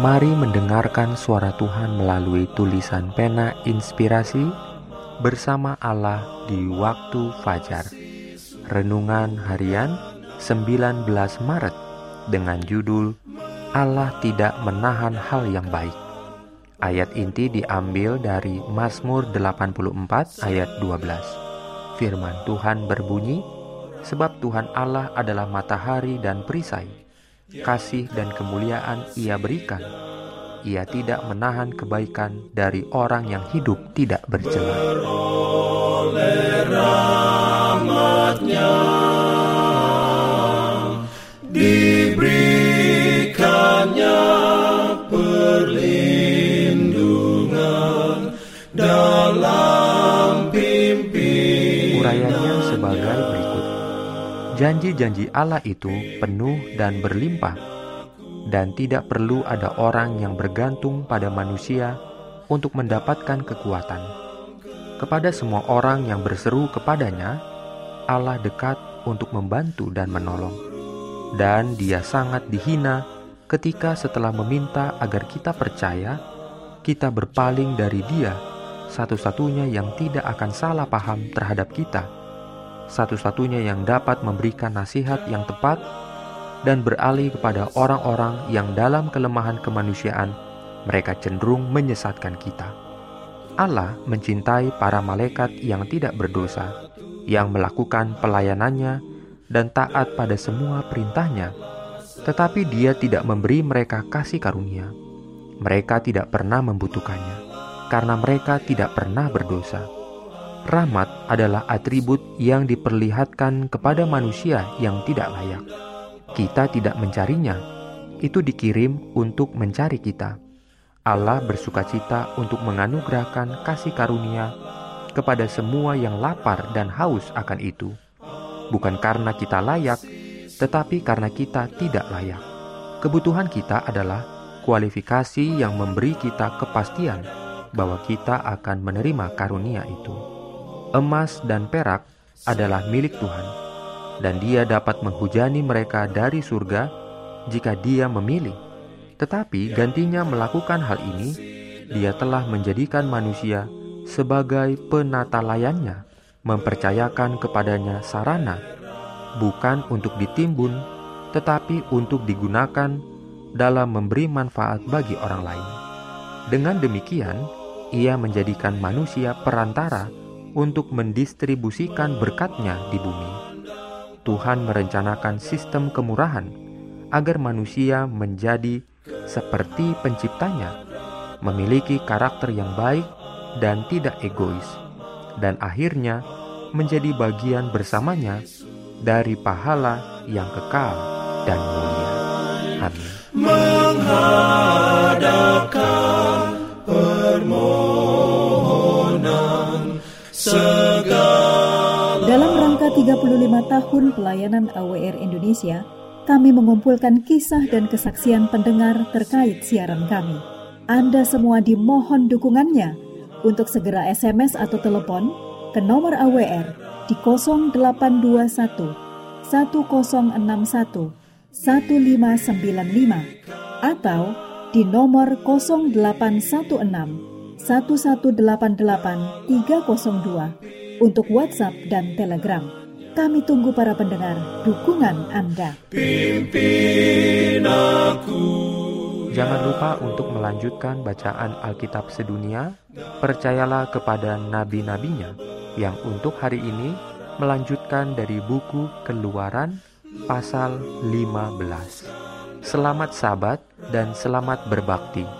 Mari mendengarkan suara Tuhan melalui tulisan pena inspirasi bersama Allah di waktu fajar. Renungan harian 19 Maret dengan judul Allah tidak menahan hal yang baik. Ayat inti diambil dari Mazmur 84 ayat 12. Firman Tuhan berbunyi, Sebab Tuhan Allah adalah matahari dan perisai kasih dan kemuliaan ia berikan. Ia tidak menahan kebaikan dari orang yang hidup tidak bercela. Janji-janji Allah itu penuh dan berlimpah, dan tidak perlu ada orang yang bergantung pada manusia untuk mendapatkan kekuatan. Kepada semua orang yang berseru kepadanya, Allah dekat untuk membantu dan menolong. Dan dia sangat dihina ketika setelah meminta agar kita percaya, kita berpaling dari dia, satu-satunya yang tidak akan salah paham terhadap kita satu-satunya yang dapat memberikan nasihat yang tepat dan beralih kepada orang-orang yang dalam kelemahan kemanusiaan mereka cenderung menyesatkan kita. Allah mencintai para malaikat yang tidak berdosa, yang melakukan pelayanannya dan taat pada semua perintahnya, tetapi dia tidak memberi mereka kasih karunia. Mereka tidak pernah membutuhkannya, karena mereka tidak pernah berdosa Rahmat adalah atribut yang diperlihatkan kepada manusia yang tidak layak. Kita tidak mencarinya, itu dikirim untuk mencari kita. Allah bersuka cita untuk menganugerahkan kasih karunia kepada semua yang lapar dan haus akan itu, bukan karena kita layak, tetapi karena kita tidak layak. Kebutuhan kita adalah kualifikasi yang memberi kita kepastian bahwa kita akan menerima karunia itu emas dan perak adalah milik Tuhan, dan Dia dapat menghujani mereka dari surga jika Dia memilih. Tetapi gantinya melakukan hal ini, Dia telah menjadikan manusia sebagai penata layannya, mempercayakan kepadanya sarana, bukan untuk ditimbun, tetapi untuk digunakan dalam memberi manfaat bagi orang lain. Dengan demikian, ia menjadikan manusia perantara untuk mendistribusikan berkatnya di bumi. Tuhan merencanakan sistem kemurahan agar manusia menjadi seperti penciptanya, memiliki karakter yang baik dan tidak egois, dan akhirnya menjadi bagian bersamanya dari pahala yang kekal dan mulia. Amin. Menghadapkan Dalam rangka 35 tahun pelayanan AWR Indonesia, kami mengumpulkan kisah dan kesaksian pendengar terkait siaran kami. Anda semua dimohon dukungannya untuk segera SMS atau telepon ke nomor AWR di 0821 1061 1595 atau di nomor 0816 1188 302 untuk WhatsApp dan Telegram. Kami tunggu para pendengar dukungan Anda. Pimpin aku. Jangan lupa untuk melanjutkan bacaan Alkitab sedunia. Percayalah kepada nabi-nabinya yang untuk hari ini melanjutkan dari buku Keluaran pasal 15. Selamat sabat dan selamat berbakti.